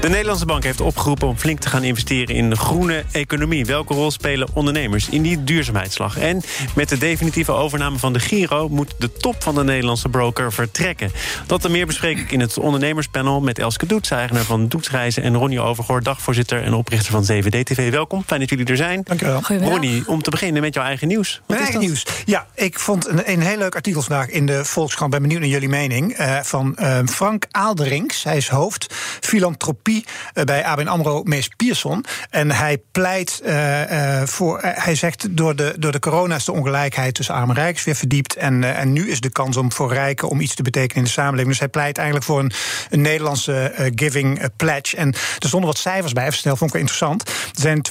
De Nederlandse Bank heeft opgeroepen om flink te gaan investeren in de groene economie. Welke rol spelen ondernemers in die duurzaamheidsslag? En met de definitieve overname van de Giro moet de top van de Nederlandse broker vertrekken. Dat en meer bespreek ik in het ondernemerspanel met Elske Doets, eigenaar van Doetsreizen, en Ronnie Overgoor, dagvoorzitter en oprichter van 7D-TV. Welkom, fijn dat jullie er zijn. Dank je wel. Ronnie, om te beginnen met jouw eigen nieuws. Mijn eigen nieuws. Ja, ik vond een, een heel leuk artikel vandaag in de Volkskrant. Ben benieuwd naar jullie mening. Uh, van uh, Frank Aalderings. Hij is hoofd filantropie uh, bij ABN AMRO Mees Pierson. En hij pleit uh, voor... hij zegt, door de, door de corona is de ongelijkheid tussen arm en rijk weer verdiept. En, en nu is de kans om voor rijken om iets te betekenen in de samenleving. Dus hij pleit eigenlijk voor een, een Nederlandse giving pledge. En er stonden wat cijfers bij, even snel, vond ik wel interessant. Er zijn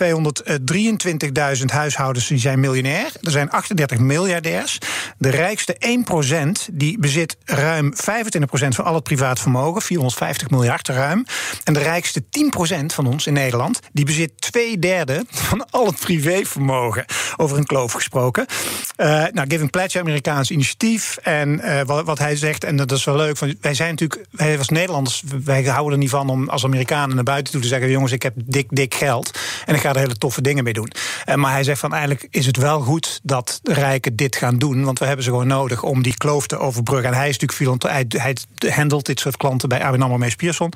223.000 huishoudens die zijn miljonair. Er zijn 38 miljardairs. De rijkste 1% die bezit ruim 25% van al het privaat vermogen. 450 miljard ruim. En de rijkste 10% van ons in Nederland, die bezit twee derde van al het privévermogen. Over een kloof gesproken. Uh, nou, Giving Pledge, Amerikaans initiatief. En uh, wat, wat, hij zegt, en dat is wel leuk, van, wij zijn natuurlijk, wij als Nederlanders, wij houden er niet van om als Amerikanen naar buiten toe te zeggen: jongens, ik heb dik, dik geld. En ik ga er hele toffe dingen mee doen. Uh, maar hij zegt van eigenlijk is het wel goed dat de rijken dit gaan doen. Want we hebben ze gewoon nodig om die kloof te overbruggen. En hij is natuurlijk veel, hij, hij handelt dit soort klanten bij ABN Mees Pierson.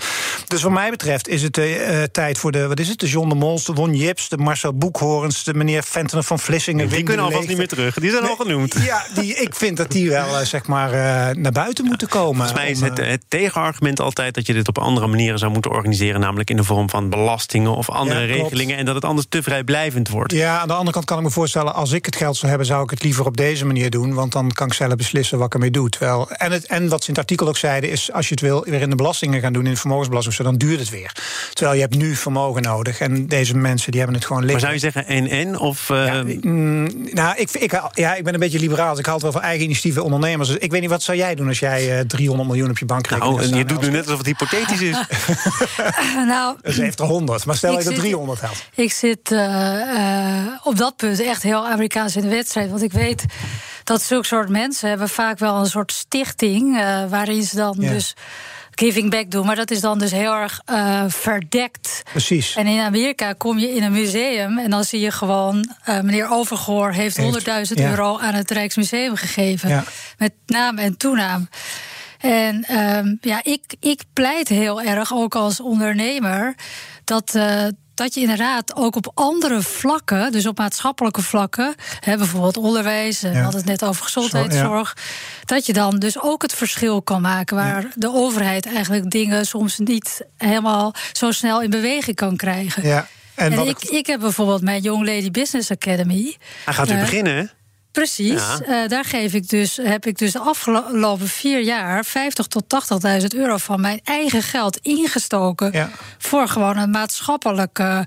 Dus wat mij betreft is het uh, tijd voor de, wat is het, de John de Mols, de Won Jips, de Marcel Boekhorens, de meneer Ventenen van Vlissingen. Die kunnen alvast niet meer terug, die zijn al genoemd. Ja, die, ik vind dat die wel, uh, zeg maar, uh, naar buiten moeten komen. Volgens mij is het, het, tegenargument altijd dat je dit op andere manieren zou moeten organiseren, namelijk in de vorm van belastingen of andere ja, regelingen, en dat het anders te vrijblijvend wordt. Ja, aan de andere kant kan ik me voorstellen, als ik het geld zou hebben, zou ik het liever op deze manier doen, want dan kan ik zelf beslissen wat ik ermee doe. Terwijl, en, het, en wat ze in het artikel ook zeiden, is als je het wil weer in de belastingen gaan doen, in de vermogensbelasting, dan duurt het weer. Terwijl je hebt nu vermogen nodig. En deze mensen die hebben het gewoon liggen. Maar zou je zeggen en-en? Of, uh... ja, mm, nou, ik, ik, ja, ik ben een beetje liberaal. Dus ik haal wel van eigen initiatieven ondernemers. Dus ik weet niet, wat zou jij doen als jij uh, 300 miljoen op je bankrekening Nou, en je doet nu net alsof het hypothetisch is. nou, ze heeft er 100, maar stel je er 300 had. Ik zit uh, op dat punt echt heel Amerikaans in de wedstrijd. Want ik weet dat zulke soort mensen hebben vaak wel een soort stichting... Uh, waarin ze dan ja. dus giving back doen. Maar dat is dan dus heel erg uh, verdekt. Precies. En in Amerika kom je in een museum en dan zie je gewoon... Uh, meneer Overgoor heeft 100.000 ja. euro aan het Rijksmuseum gegeven. Ja. Met naam en toenaam. En um, ja, ik, ik pleit heel erg, ook als ondernemer... dat, uh, dat je inderdaad ook op andere vlakken, dus op maatschappelijke vlakken, hè, bijvoorbeeld onderwijs, we ja. hadden het net over gezondheidszorg, ja. dat je dan dus ook het verschil kan maken waar ja. de overheid eigenlijk dingen soms niet helemaal zo snel in beweging kan krijgen. Ja. En, en ik, ik heb bijvoorbeeld mijn Young Lady Business Academy. Hij gaat weer uh, beginnen, hè? Precies. Ja. Uh, daar geef ik dus, heb ik dus de afgelopen vier jaar 50 tot 80.000 euro van mijn eigen geld ingestoken. Ja. Voor gewoon een maatschappelijk uh,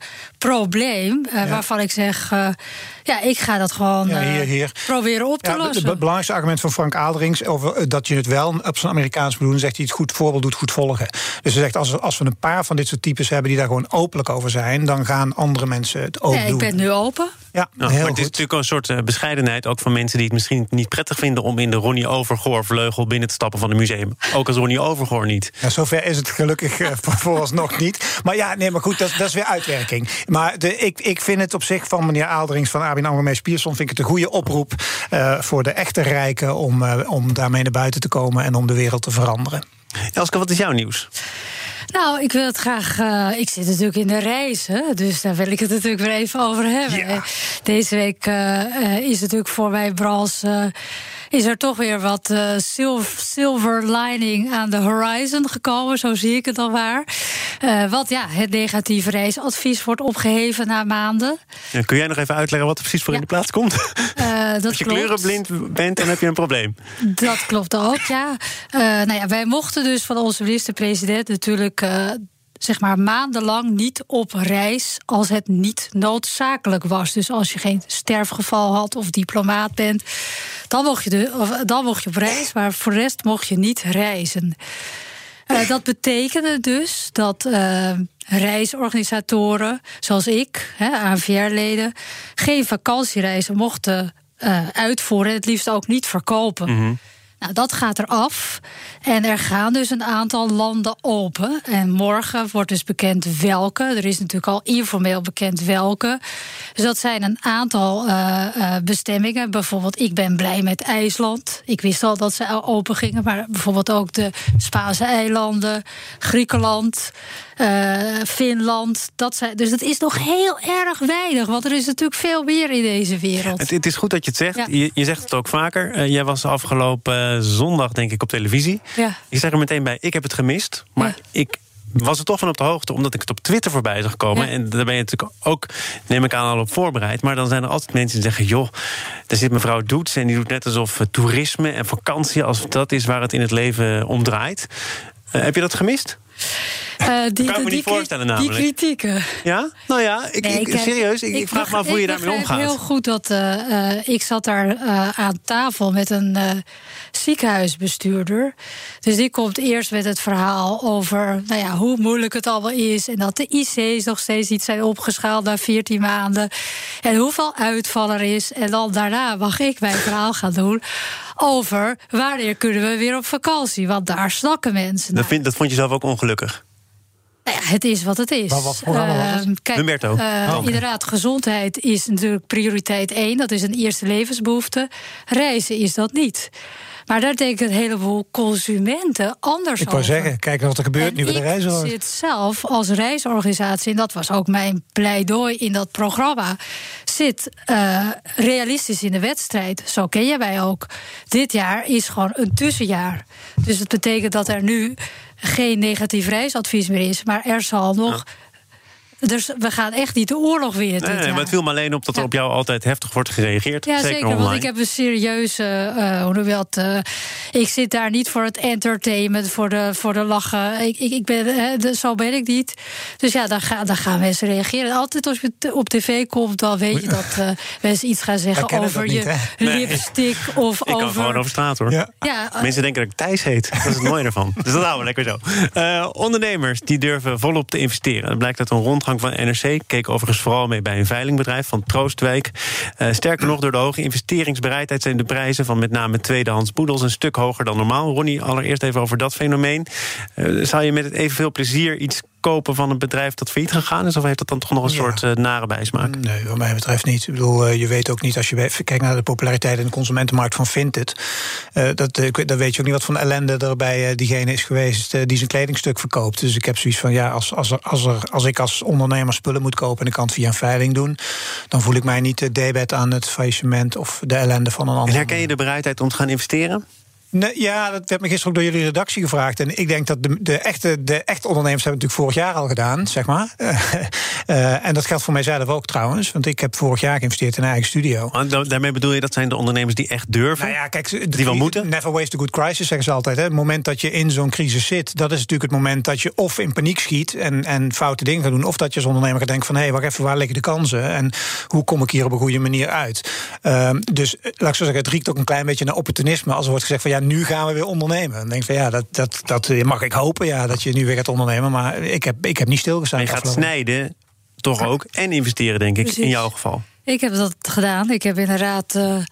probleem. Uh, ja. Waarvan ik zeg. ja, ik ga dat gewoon hier, hier. proberen op te lossen. Het belangrijkste argument van Frank Aderings over dat je het wel op zijn Amerikaans moet doen, zegt hij het goed voorbeeld doet goed volgen. Dus hij zegt als, als we een paar van dit soort types hebben die daar gewoon openlijk over zijn, dan gaan andere mensen het ook ja, doen. Ik ben nu open. Ja, nou, heel maar goed. het is natuurlijk een soort bescheidenheid ook van mensen die het misschien niet prettig vinden om in de Ronnie Overgoor vleugel binnen te stappen van een museum. Ook als Ronnie Overgoor niet. Ja, zover is het gelukkig uh, vooralsnog niet. Maar ja, nee, maar goed, dat, dat is weer uitwerking. Maar de, ik, ik vind het op zich van meneer Aalderings van ABN AMRO Pierson vind ik het een goede oproep uh, voor de echte rijken om, uh, om daarmee naar buiten te komen en om de wereld te veranderen. Elske, wat is jouw nieuws? Nou, ik wil het graag. Uh, ik zit natuurlijk in de reizen, dus daar wil ik het natuurlijk weer even over hebben. Ja. Deze week uh, is natuurlijk voor wij Brals. Uh, is er toch weer wat uh, silver, silver lining aan de horizon gekomen, zo zie ik het al waar. Uh, wat ja, het negatieve reisadvies wordt opgeheven na maanden. Ja, kun jij nog even uitleggen wat er precies voor ja. in de plaats komt? Uh, dat Als je klopt. kleurenblind bent, dan heb je een probleem. Dat klopt ook, ja. nou ja, wij mochten dus van onze minister-president natuurlijk zeg maar maandenlang niet op reis als het niet noodzakelijk was. Dus als je geen sterfgeval had of diplomaat bent, dan mocht je, dan mocht je op reis, maar voor de rest mocht je niet reizen. dat betekende dus dat reisorganisatoren, zoals ik, ANVR-leden, geen vakantiereizen mochten uitvoeren. Het liefst ook niet verkopen. Mhm. Nou, dat gaat eraf. En er gaan dus een aantal landen open. En morgen wordt dus bekend welke. Er is natuurlijk al informeel bekend welke. Dus dat zijn een aantal uh, uh, bestemmingen. Bijvoorbeeld, ik ben blij met IJsland. Ik wist al dat ze open gingen. Maar bijvoorbeeld ook de Spaanse eilanden, Griekenland. Uh, Finland. Dat zijn, dus het is nog heel erg weinig. Want er is natuurlijk veel meer in deze wereld. Het, het is goed dat je het zegt. Je, je, zegt het ook vaker. Uh, jij was afgelopen zondag, denk ik, op televisie. Ja. Ik zeg er meteen bij: ik heb het gemist. Maar ik was er toch van op de hoogte, omdat ik het op Twitter voorbij zag komen. En daar ben je natuurlijk ook, neem ik aan, al op voorbereid. Maar dan zijn er altijd mensen die zeggen: joh, daar zit mevrouw Doets en die doet net alsof toerisme en vakantie, als dat is waar het in het leven om draait. Uh, heb je dat gemist? Uh, die, kan ik me niet voorstellen namelijk. Die kritieken. Ja? Nou ja, ik, ik, serieus, ik, ik vraag me af hoe je daarmee omgaat. heel goed dat uh, uh, ik zat daar aan tafel met een ziekenhuisbestuurder. Dus die komt eerst met het verhaal over nou ja, hoe moeilijk het allemaal is... en dat de IC's nog steeds niet zijn opgeschaald na 14 maanden... en hoeveel uitval er is. En dan daarna mag ik mijn verhaal gaan doen over wanneer kunnen we weer op vakantie. Want daar snakken mensen dat, vind, dat vond je zelf ook ongelukkig? Nou ja, het is wat het is. Maar wat programma uh, kijk, Humberto. Uh, oh, Inderdaad, gezondheid is natuurlijk prioriteit één. Dat is een eerste levensbehoefte. Reizen is dat niet. Maar daar denken een heleboel consumenten anders ik over. Ik wou zeggen, kijk wat er gebeurt nu bij de reizen. Ik zit zelf als reisorganisatie, en dat was ook mijn pleidooi in dat programma... zit uh, realistisch in de wedstrijd. Zo ken je mij ook. Dit jaar is gewoon een tussenjaar. Dus het betekent dat er nu geen negatief reisadvies meer is... maar er zal nog... Dus we gaan echt niet de oorlog weer. Nee, nee maar het viel me alleen op dat er op jou altijd heftig wordt gereageerd. Ja, zeker. want ik heb een serieuze. Uh, hoe noem je dat? Uh, ik zit daar niet voor het entertainment, voor de, voor de lachen. Ik, ik, ik ben, uh, zo ben ik niet. Dus ja, dan, ga, dan gaan mensen reageren. Altijd als je op tv komt, dan weet je dat mensen iets gaan zeggen over je lipstick. Of ik over... kan gewoon over straat hoor. Ja. ja mensen denken dat ik Thijs heet. Dat is het mooie ervan. Dus dat houden we lekker zo. ondernemers die durven volop te investeren. Dat blijkt uit een rondgang van NRC. Keek overigens vooral mee bij een veilingbedrijf van Troostwijk. Uh, sterker nog, door de hoge investeringsbereidheid zijn de prijzen van met name tweedehands poedels een stuk hoger dan normaal. Ronnie, allereerst even over dat fenomeen. Uh, zou je met evenveel plezier iets kopen van een bedrijf dat failliet gegaan is? Of heeft dat dan toch nog een soort uh, nare bijsmaak? Nee, wat mij betreft niet. Ik bedoel, uh, je weet ook niet als je kijkt naar de populariteit in de consumentenmarkt van Vinted. Uh, dat, dan weet je ook niet wat voor ellende er bij diegene is geweest die zijn kledingstuk verkoopt. Dus ik heb zoiets van ja, als, als, er, als, er, als ik als ondernemer spullen moet kopen en ik kan het via een veiling doen, dan voel ik mij niet debet aan het faillissement of de ellende van een ander. En herken je de bereidheid om te gaan investeren? Nee, ja, dat werd me gisteren ook door jullie redactie gevraagd. En ik denk dat de, de, echte, de echte ondernemers hebben het natuurlijk vorig jaar al gedaan, zeg maar. uh, en dat geldt voor mijzelf ook trouwens. Want ik heb vorig jaar geïnvesteerd in een eigen studio. Maar daarmee bedoel je dat zijn de ondernemers die echt durven? Nou ja, kijk, die wel moeten? Never waste a good crisis, zeggen ze altijd. Hè. Het moment dat je in zo'n crisis zit, dat is natuurlijk het moment dat je of in paniek schiet en, en foute dingen gaat doen. Of dat je als ondernemer gaat denken van hé, hey, wacht even, waar liggen de kansen? En hoe kom ik hier op een goede manier uit? Uh, dus laat ik zo zeggen, het riekt ook een klein beetje naar opportunisme. Als er wordt gezegd van ja, nu gaan we weer ondernemen. Dan denk ik van ja, dat, dat, dat mag ik hopen ja, dat je nu weer gaat ondernemen. Maar ik heb, ik heb niet stilgestaan. je gaat snijden, toch ook. En investeren, denk ik, in jouw geval. Ik heb dat gedaan. Ik heb inderdaad uh, nou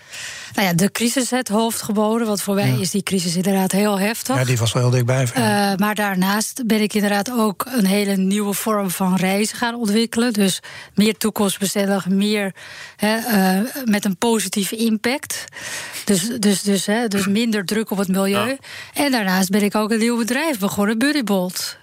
ja, de crisis het hoofd geboden. Want voor mij is die crisis inderdaad heel heftig. Ja, die was wel heel dichtbij. Uh, maar daarnaast ben ik inderdaad ook een hele nieuwe vorm van reizen gaan ontwikkelen. Dus meer toekomstbestendig, meer uh, met een positieve impact. Dus, dus, dus, hè, dus minder druk op het milieu. En daarnaast ben ik ook een nieuw bedrijf begonnen, Buddybolt.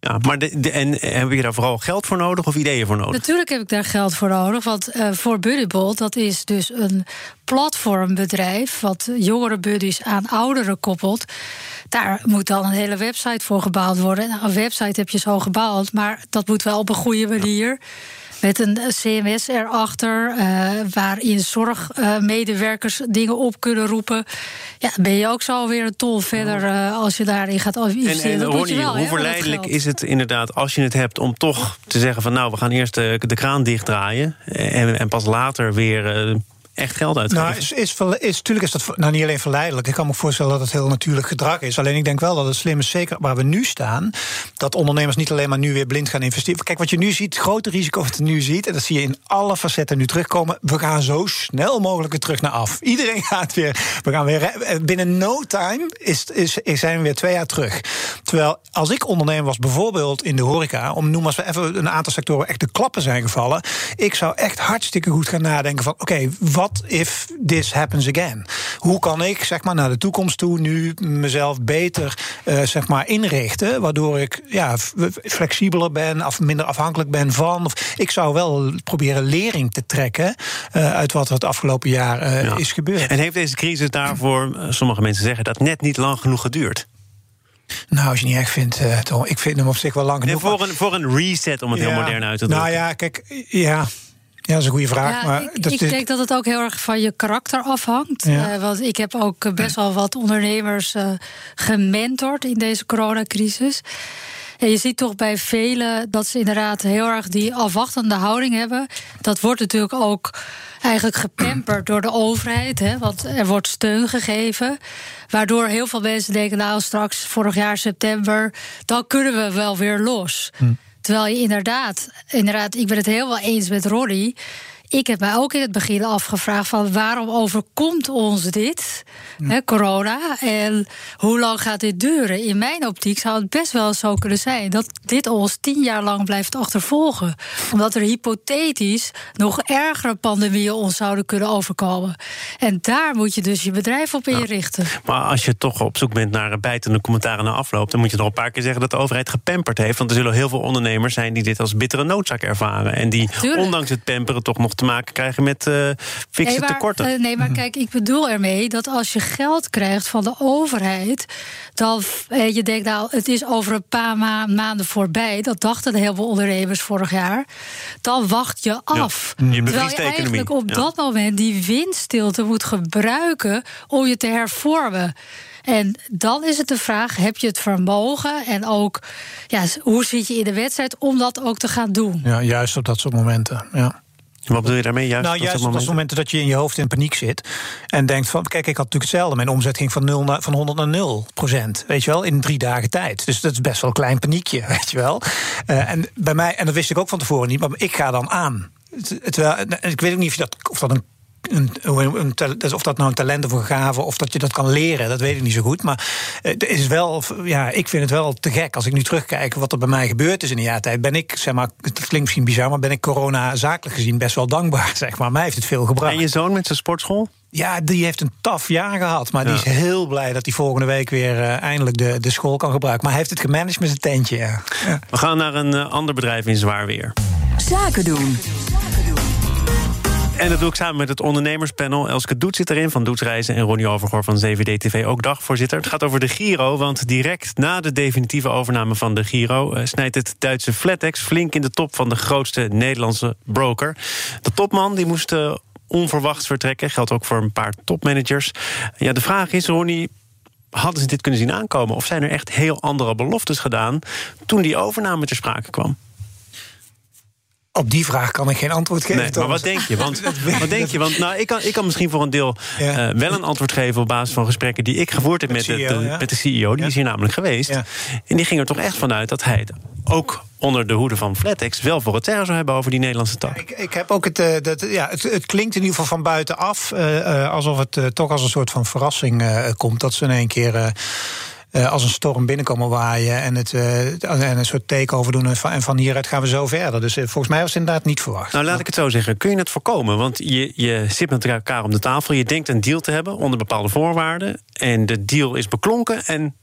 Ja, maar de, en heb je daar vooral geld voor nodig of ideeën voor nodig? Natuurlijk heb ik daar geld voor nodig. Want uh, voor Buddybolt, dat is dus een platformbedrijf... wat jongere buddies aan ouderen koppelt. Daar moet dan een hele website voor gebouwd worden. Nou, een website heb je zo gebouwd, maar dat moet wel op een goede manier met een CMS erachter, uh, waarin zorgmedewerkers uh, dingen op kunnen roepen. Ja, ben je ook zo weer een tol verder uh, als je daarin gaat investeren. En, en Ronnie, wel, hoe verleidelijk is het inderdaad als je het hebt om toch te zeggen van nou, we gaan eerst de, de kraan dichtdraaien en, en pas later weer echt geld uitgeven. Nou, is, is, is, natuurlijk is dat nou, niet alleen verleidelijk. Ik kan me voorstellen dat het heel natuurlijk gedrag is. Alleen ik denk wel dat het slim is, zeker waar we nu staan, dat ondernemers niet alleen maar nu weer blind gaan investeren. Kijk, wat je nu ziet, het grote risico wat je nu ziet, en dat zie je in alle facetten nu terugkomen. We gaan zo snel mogelijk weer terug naar af. Iedereen gaat weer. We gaan weer binnen no time is, is, zijn we weer twee jaar terug. Terwijl als ik ondernemer was, bijvoorbeeld in de horeca, om noem maar even een aantal sectoren echt de klappen zijn gevallen. Ik zou echt hartstikke goed gaan nadenken van oké, wat if this happens again? Hoe kan ik zeg maar naar de toekomst toe nu mezelf beter uh, zeg maar inrichten, waardoor ik ja, flexibeler ben of minder afhankelijk ben van. Of ik zou wel proberen lering te trekken uh, uit wat er het afgelopen jaar uh, is gebeurd. En heeft deze crisis daarvoor, sommige mensen zeggen dat net niet lang genoeg geduurd? Nou, als je niet echt vindt, uh, toch, ik vind hem op zich wel lang genoeg. Nee, voor, een, voor een reset, om het heel modern uit te drukken. Nou ja, kijk, ja, ja, dat is een goede vraag. maar ik, dat ik denk dat het ook heel erg van je karakter afhangt. Ja. Uh, want ik heb ook best wel wat ondernemers uh, gementord in deze coronacrisis. En je ziet toch bij velen dat ze inderdaad heel erg die afwachtende houding hebben. Dat wordt natuurlijk ook eigenlijk gepamperd door de overheid. Hè, want er wordt steun gegeven. Waardoor heel veel mensen denken: nou, straks vorig jaar september, dan kunnen we wel weer los. Hm. Terwijl je inderdaad, inderdaad, ik ben het heel wel eens met Roddy. Ik heb mij ook in het begin afgevraagd van waarom overkomt ons dit, hè, corona, en hoe lang gaat dit duren? In mijn optiek zou het best wel zo kunnen zijn dat dit ons tien jaar lang blijft achtervolgen, omdat er hypothetisch nog ergere pandemieën ons zouden kunnen overkomen. En daar moet je dus je bedrijf op inrichten. maar als je toch op zoek bent naar bijtende commentaren na afloop, dan moet je nog een paar keer zeggen dat de overheid gepamperd heeft, want er zullen heel veel ondernemers zijn die dit als bittere noodzaak ervaren. En die ondanks het pamperen toch nog te maken krijgen met uh, fikse nee, tekorten. Uh, nee, maar kijk, ik bedoel ermee dat als je geld krijgt van de overheid, dan uh, je denkt, nou, het is over een paar ma maanden voorbij. Dat dachten heel veel ondernemers vorig jaar. Dan wacht je af. Ja, je Terwijl je eigenlijk op ja. dat moment die windstilte moet gebruiken om je te hervormen. En dan is het de vraag: heb je het vermogen en ook ja, hoe zit je in de wedstrijd om dat ook te gaan doen? Ja, juist op dat soort momenten. Ja. Wat bedoel je daarmee? Juist nou, juist op het moment dat je in je hoofd in paniek zit. En denkt van, kijk, ik had natuurlijk hetzelfde. Mijn omzet ging van, 0 naar, van 100 naar 0 procent. Weet je wel, in drie dagen tijd. Dus dat is best wel een klein paniekje, weet je wel. Uh, en bij mij, en dat wist ik ook van tevoren niet, maar ik ga dan aan. Terwijl, ik weet ook niet of, dat, of dat een een, een, of dat nou een talent of een gave of dat je dat kan leren, dat weet ik niet zo goed. Maar het is wel, ja, ik vind het wel te gek als ik nu terugkijk wat er bij mij gebeurd is in een jaar tijd. Ben ik, zeg maar, het klinkt misschien bizar, maar ben ik corona zakelijk gezien best wel dankbaar, zeg maar. Mij heeft het veel gebracht. En je zoon met zijn sportschool? Ja, die heeft een taf jaar gehad. Maar die is heel blij dat hij volgende week weer uh, eindelijk de, de school kan gebruiken. Maar hij heeft het gemanaged met zijn tentje. Ja. We gaan naar een uh, ander bedrijf in zwaar weer. Zaken doen. En dat doe ik samen met het ondernemerspanel. Elske Doet zit erin van Doetsreizen en Ronnie Overgoor van CVD-TV, ook dagvoorzitter. Het gaat over de Giro, want direct na de definitieve overname van de Giro... Uh, snijdt het Duitse Flatex flink in de top van de grootste Nederlandse broker. De topman die moest uh, onverwachts vertrekken, geldt ook voor een paar topmanagers. Ja, de vraag is, Ronnie, hadden ze dit kunnen zien aankomen? Of zijn er echt heel andere beloftes gedaan toen die overname ter sprake kwam? Op die vraag kan ik geen antwoord geven. Nee, maar wat denk je? Want, wat denk je? Want nou, ik, kan, ik kan misschien voor een deel ja. uh, wel een antwoord geven op basis van gesprekken die ik gevoerd heb met, met, CEO, de, ja. met de CEO. Die is hier namelijk geweest. En die ging er toch echt vanuit dat hij ook onder de hoede van Flatex wel voor het zeggen zou hebben over die Nederlandse tak. ik, ik, heb ook het, uh, dat, ja, het, het, klinkt in ieder geval van buitenaf uh, alsof het toch als een soort van verrassing komt dat ze in één keer uh, als een storm binnenkomen waaien en, het, uh, en een soort takeover doen. En van, en van hieruit gaan we zo verder. Dus uh, volgens mij was het inderdaad niet verwacht. Nou, laat ik het zo zeggen. Kun je het voorkomen? Want je, je zit met elkaar om de tafel. Je denkt een deal te hebben onder bepaalde voorwaarden. En de deal is beklonken en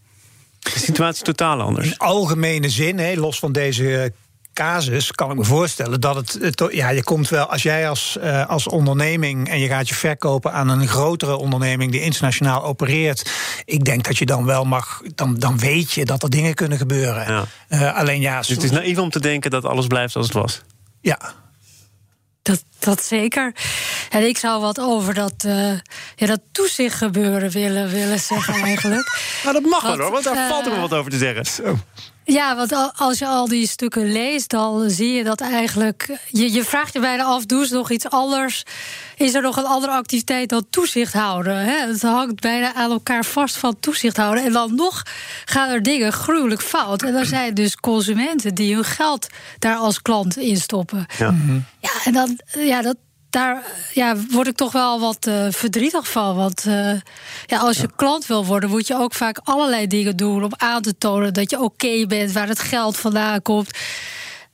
de situatie is totaal anders. In algemene zin, los van deze casus kan ik me voorstellen dat het, het, ja, je komt wel als jij als, uh, als onderneming en je gaat je verkopen aan een grotere onderneming die internationaal opereert. Ik denk dat je dan wel mag, dan, dan weet je dat er dingen kunnen gebeuren. Ja. Uh, alleen ja, dus het is naïef om te denken dat alles blijft zoals het was. Ja. Dat dat zeker. En ik zou wat over dat, uh, ja, dat toezicht gebeuren willen, willen zeggen eigenlijk. nou, dat mag wel hoor, want daar valt er wel wat over te zeggen. Zo. Ja, want als je al die stukken leest, dan zie je dat eigenlijk. Je, je vraagt je bijna af: ze nog iets anders? Is er nog een andere activiteit dan toezicht houden? Hè? Het hangt bijna aan elkaar vast van toezicht houden. En dan nog gaan er dingen gruwelijk fout. En er zijn dus consumenten die hun geld daar als klant in stoppen. Ja, ja en dan, ja, dat, daar ja, word ik toch wel wat uh, verdrietig van. Want uh, ja, als je klant wil worden, moet je ook vaak allerlei dingen doen om aan te tonen dat je oké bent, waar het geld vandaan komt.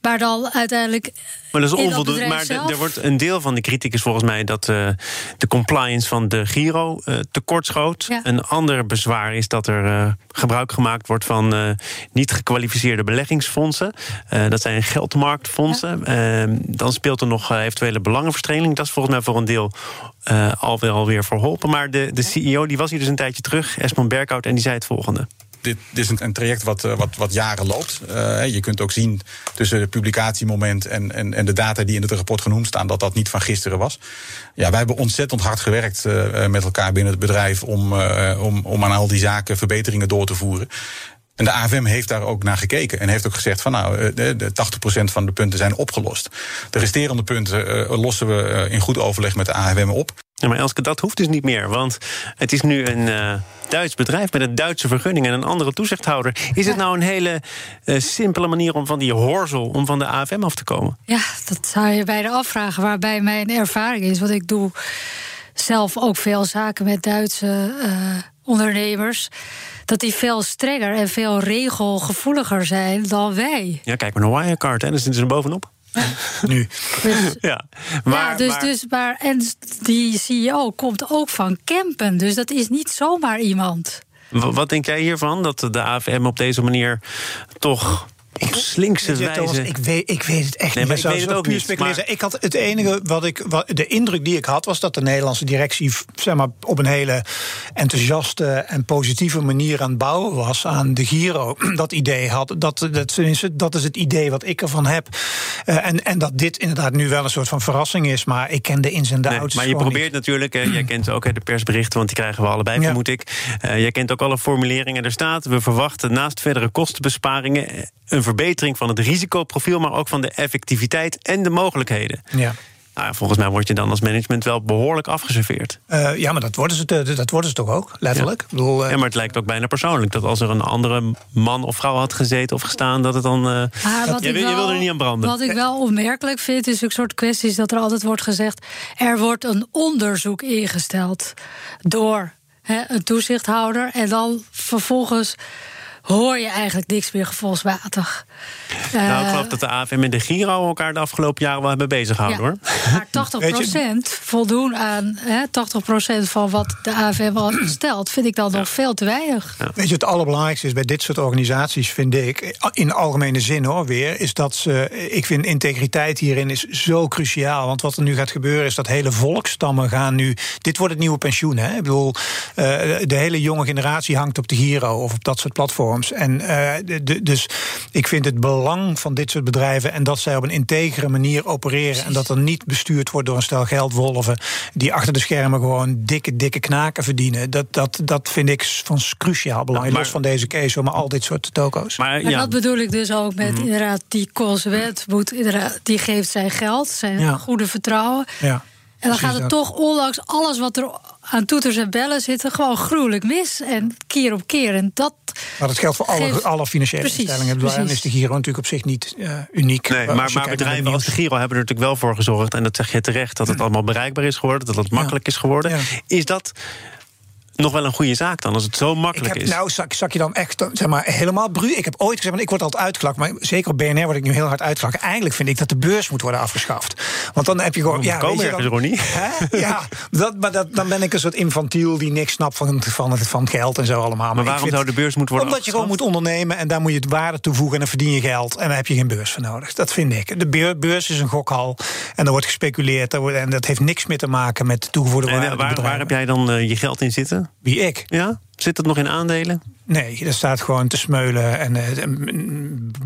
Maar dan uiteindelijk. Maar dat is onvoldoende. Maar er wordt een deel van de kritiek is volgens mij dat uh, de compliance van de Giro uh, tekortschoot. Ja. Een ander bezwaar is dat er uh, gebruik gemaakt wordt van niet gekwalificeerde beleggingsfondsen. dat zijn geldmarktfondsen. Ehm, dan speelt er nog eventuele belangenverstrengeling. Dat is volgens mij voor een deel alweer, alweer verholpen. Maar de, de CEO die was hier dus een tijdje terug, Esmond Berghout, en die zei het volgende dit, is een, traject wat, eh, wat, wat jaren loopt. Uh, je kunt ook zien tussen het publicatiemoment en, en, en de data die in het rapport genoemd staan, dat dat niet van gisteren was. Ja, wij hebben ontzettend hard gewerkt uh, met elkaar binnen het bedrijf om, om, om aan al die zaken verbeteringen door te voeren. En de AFM heeft daar ook naar gekeken en heeft ook gezegd van nou, de 80% van de punten zijn opgelost. De resterende punten lossen we in goed overleg met de AFM op. Ja, maar Elske, dat hoeft dus niet meer. Want het is nu een uh, Duits bedrijf met een Duitse vergunning en een andere toezichthouder. Is het nou een hele uh, simpele manier om van die horzel, om van de AFM af te komen? Ja, dat zou je bij de afvragen. Waarbij mijn ervaring is, want ik doe zelf ook veel zaken met Duitse uh, ondernemers. Dat die veel strenger en veel regelgevoeliger zijn dan wij. Ja, kijk maar naar Wirecard, hè. daar zitten ze er bovenop. nu. Dus, ja, maar, ja, dus, maar... dus maar, en die CEO komt ook van Kempen, dus dat is niet zomaar iemand. Wat denk jij hiervan? Dat de AFM op deze manier toch op slinkse wijze. Thomas, ik, weet, ik weet het echt nee, niet. Maar ik weet het ook niet. Maar... Ik had het enige wat ik. Wat, de indruk die ik had was dat de Nederlandse directie. zeg maar op een hele enthousiaste en positieve manier aan het bouwen was aan de Giro. Dat idee had. Dat, dat, dat is het idee wat ik ervan heb. Uh, en, en dat dit inderdaad nu wel een soort van verrassing is. Maar ik ken de ins en de outs. Maar je probeert natuurlijk. Uh, jij kent ook de persberichten, want die krijgen we allebei, ja. vermoed ik. Uh, jij kent ook alle formuleringen. Er staat: we verwachten naast verdere kostenbesparingen een verbetering van het risicoprofiel, maar ook van de effectiviteit en de mogelijkheden. Ja. Nou, volgens mij word je dan als management wel behoorlijk afgeserveerd. Uh, ja, maar dat worden, ze, dat worden ze toch ook, letterlijk? Ja. Ik bedoel, uh... ja, maar het lijkt ook bijna persoonlijk. Dat als er een andere man of vrouw had gezeten of gestaan, dat het dan. Uh, dat, je, wel, je wilde er niet aan branden. Wat ik wel opmerkelijk vind, is een soort kwesties dat er altijd wordt gezegd: er wordt een onderzoek ingesteld door hè, een toezichthouder. En dan vervolgens hoor je eigenlijk niks meer gevolgsmatig. Nou, ik geloof dat de AFM en de Giro elkaar de afgelopen jaren wel hebben bezig gehouden, hoor. Maar 80% voldoen aan hè, 80% van wat de AFM al stelt, vind ik dan nog veel te weinig. Weet je, het allerbelangrijkste is bij dit soort organisaties, vind ik, in algemene zin hoor, weer, is dat ze. Ik vind integriteit hierin is zo cruciaal. Want wat er nu gaat gebeuren, is dat hele volkstammen gaan nu. Dit wordt het nieuwe pensioen, hè? Ik bedoel, uh, de hele jonge generatie hangt op de Giro of op dat soort platforms. En uh, de, dus ik vind het belang van dit soort bedrijven en dat zij op een integere manier opereren en dat er niet bestuurd wordt door een stel geldwolven die achter de schermen gewoon dikke, dikke knaken verdienen. Dat, dat, dat vind ik van cruciaal belang. Ja, los van deze case, maar al dit soort toko's. Maar, ja. dat bedoel ik dus ook met mhm. inderdaad die consument moet inderdaad, die geeft zijn geld, zijn goede vertrouwen. Ja. En dan gaat het toch, ondanks alles wat er aan toeters en bellen zitten, gewoon gruwelijk mis. En keer op keer. En dat. Maar dat geldt voor alle, alle financiële precies, instellingen. En is de Giro natuurlijk op zich niet uh, uniek. Nee, maar, maar bedrijven als de Giro hebben er natuurlijk wel voor gezorgd. En dat zeg je terecht, dat het allemaal bereikbaar is geworden. Dat het makkelijk is geworden. Is dat nog wel een goede zaak dan, als het zo makkelijk heb, is. Nou, zak, zak je dan echt zeg maar, helemaal bru. Ik heb ooit gezegd, ik word altijd uitgelakt, maar zeker op BNR word ik nu heel hard uitgelakt. Eigenlijk vind ik dat de beurs moet worden afgeschaft. Want dan heb je gewoon. Ja, komen dan, niet. Ja, dat, maar dat, dan ben ik een soort infantiel die niks snapt van, van, het, van geld en zo allemaal. Maar, waarom zou de beurs moeten worden Omdat je gewoon moet ondernemen en daar moet je het waarde toevoegen en dan verdien je geld. En daar heb je geen beurs voor nodig. Dat vind ik. De beurs is een gokhal en er wordt gespeculeerd. En dat heeft niks meer te maken met toegevoegde waarde. En waar, waar heb jij dan uh, je geld in zitten? Wie ik? Ja? Zit het nog in aandelen? Nee, er staat gewoon te smeulen en uh,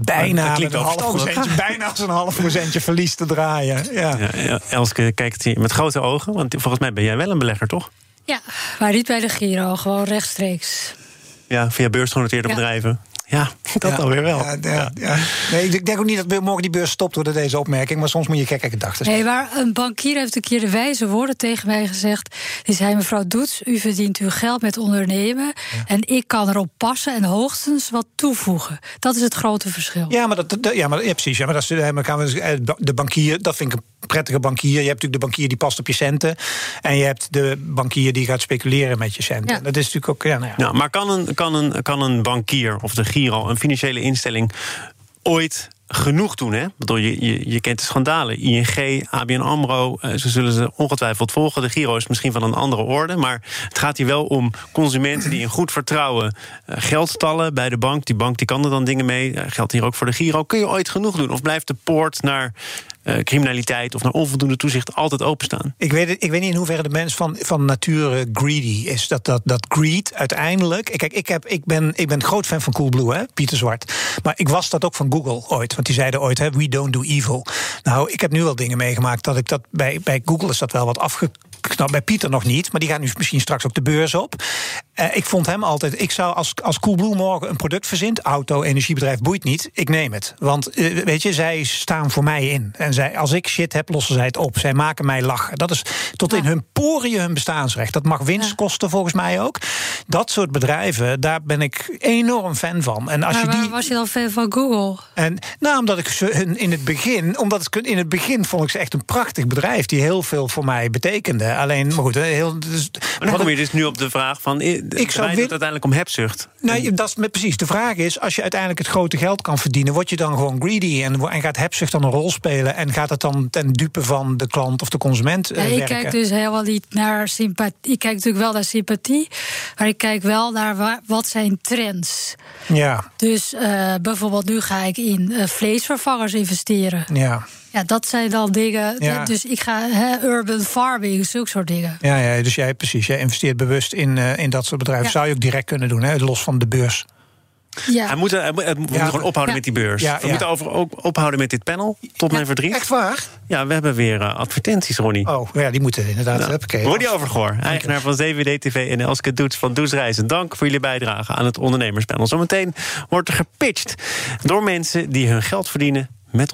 bijna, een half procentje, bijna als een half procentje verlies te draaien. Ja. Ja, Elske kijkt met grote ogen, want volgens mij ben jij wel een belegger, toch? Ja, maar niet bij de Giro, gewoon rechtstreeks. Ja, via beursgenoteerde bedrijven. Ja, dat ja, alweer wel. Ja, ja, ja. Nee, ik denk ook niet dat morgen die beurs stopt door deze opmerking. Maar soms moet je gekke gedachten Nee, maar een bankier heeft een keer de wijze woorden tegen mij gezegd. Die zei, mevrouw Doets, u verdient uw geld met ondernemen. En ik kan erop passen en hoogstens wat toevoegen. Dat is het grote verschil. Ja, maar, dat, ja, maar ja, precies. Ja, maar dat is, eh, gaan we, eh, de bankier, dat vind ik een prettige bankier. Je hebt natuurlijk de bankier die past op je centen. En je hebt de bankier die gaat speculeren met je centen. Dat is natuurlijk ook. Ja, nou ja. Nou, maar kan een, kan, een, kan een bankier of de Giro, een financiële instelling, ooit genoeg doen. Hè? Bedoel, je, je, je kent de schandalen. ING, ABN AMRO, eh, ze zullen ze ongetwijfeld volgen. De Giro is misschien van een andere orde. Maar het gaat hier wel om consumenten die in goed vertrouwen uh, geld tallen bij de bank. Die bank die kan er dan dingen mee. Uh, geldt hier ook voor de Giro. Kun je ooit genoeg doen? Of blijft de poort naar uh, criminaliteit of naar onvoldoende toezicht altijd openstaan. Ik weet, ik weet niet in hoeverre de mens van, van nature greedy is. Dat, dat, dat greed uiteindelijk. Kijk, ik, heb, ik, ben, ik ben groot fan van Coolblue, hè, Pieter Zwart. Maar ik was dat ook van Google ooit. Want die zeiden ooit: hè, we don't do evil. Nou, ik heb nu wel dingen meegemaakt dat ik dat bij, bij Google is dat wel wat afge nou, bij Pieter nog niet, maar die gaat nu misschien straks ook de beurs op. Uh, ik vond hem altijd, ik zou als, als Coolblue morgen een product verzint, auto, energiebedrijf, boeit niet, ik neem het. Want uh, weet je, zij staan voor mij in. En zij, als ik shit heb, lossen zij het op. Zij maken mij lachen. Dat is tot in hun poriën hun bestaansrecht. Dat mag winst ja. kosten volgens mij ook. Dat soort bedrijven, daar ben ik enorm fan van. En als maar je die, was je dan fan van Google? En, nou, omdat ik ze in het begin, omdat ik in het begin vond ik ze echt een prachtig bedrijf die heel veel voor mij betekende. Alleen, maar goed, heel. Dus, maar dan kom je dus nu op de vraag van. Ik zou het uiteindelijk om hebzucht. Nee, dat is met, precies. De vraag is: als je uiteindelijk het grote geld kan verdienen, word je dan gewoon greedy en, en gaat hebzucht dan een rol spelen en gaat het dan ten dupe van de klant of de consument uh, ja, ik kijk dus helemaal niet naar sympathie. Ik kijk natuurlijk wel naar sympathie, maar ik kijk wel naar waar, wat zijn trends. Ja. Dus uh, bijvoorbeeld nu ga ik in uh, vleesvervangers investeren. Ja. Ja, dat zijn dan dingen. Ja. Dus ik ga he, urban farming, zulke soort dingen. Ja, ja dus jij precies. Jij investeert bewust in, uh, in dat soort bedrijven. Ja. Zou je ook direct kunnen doen, hè, los van de beurs. Ja. Hij moet, hij moet, hij moet ja. gewoon ophouden met die beurs. Ja, we moeten over, ook ophouden met dit panel. Tot mijn verdriet. Echt waar? Ja, we hebben weer uh, advertenties, Ronnie. Oh, ja, die moeten inderdaad. Nou. Ronnie Overgoor, eigenaar van CWD-TV en Elske Doets van Does Reizen. Dank voor jullie bijdrage aan het ondernemerspanel. Zometeen wordt er gepitcht door mensen die hun geld verdienen met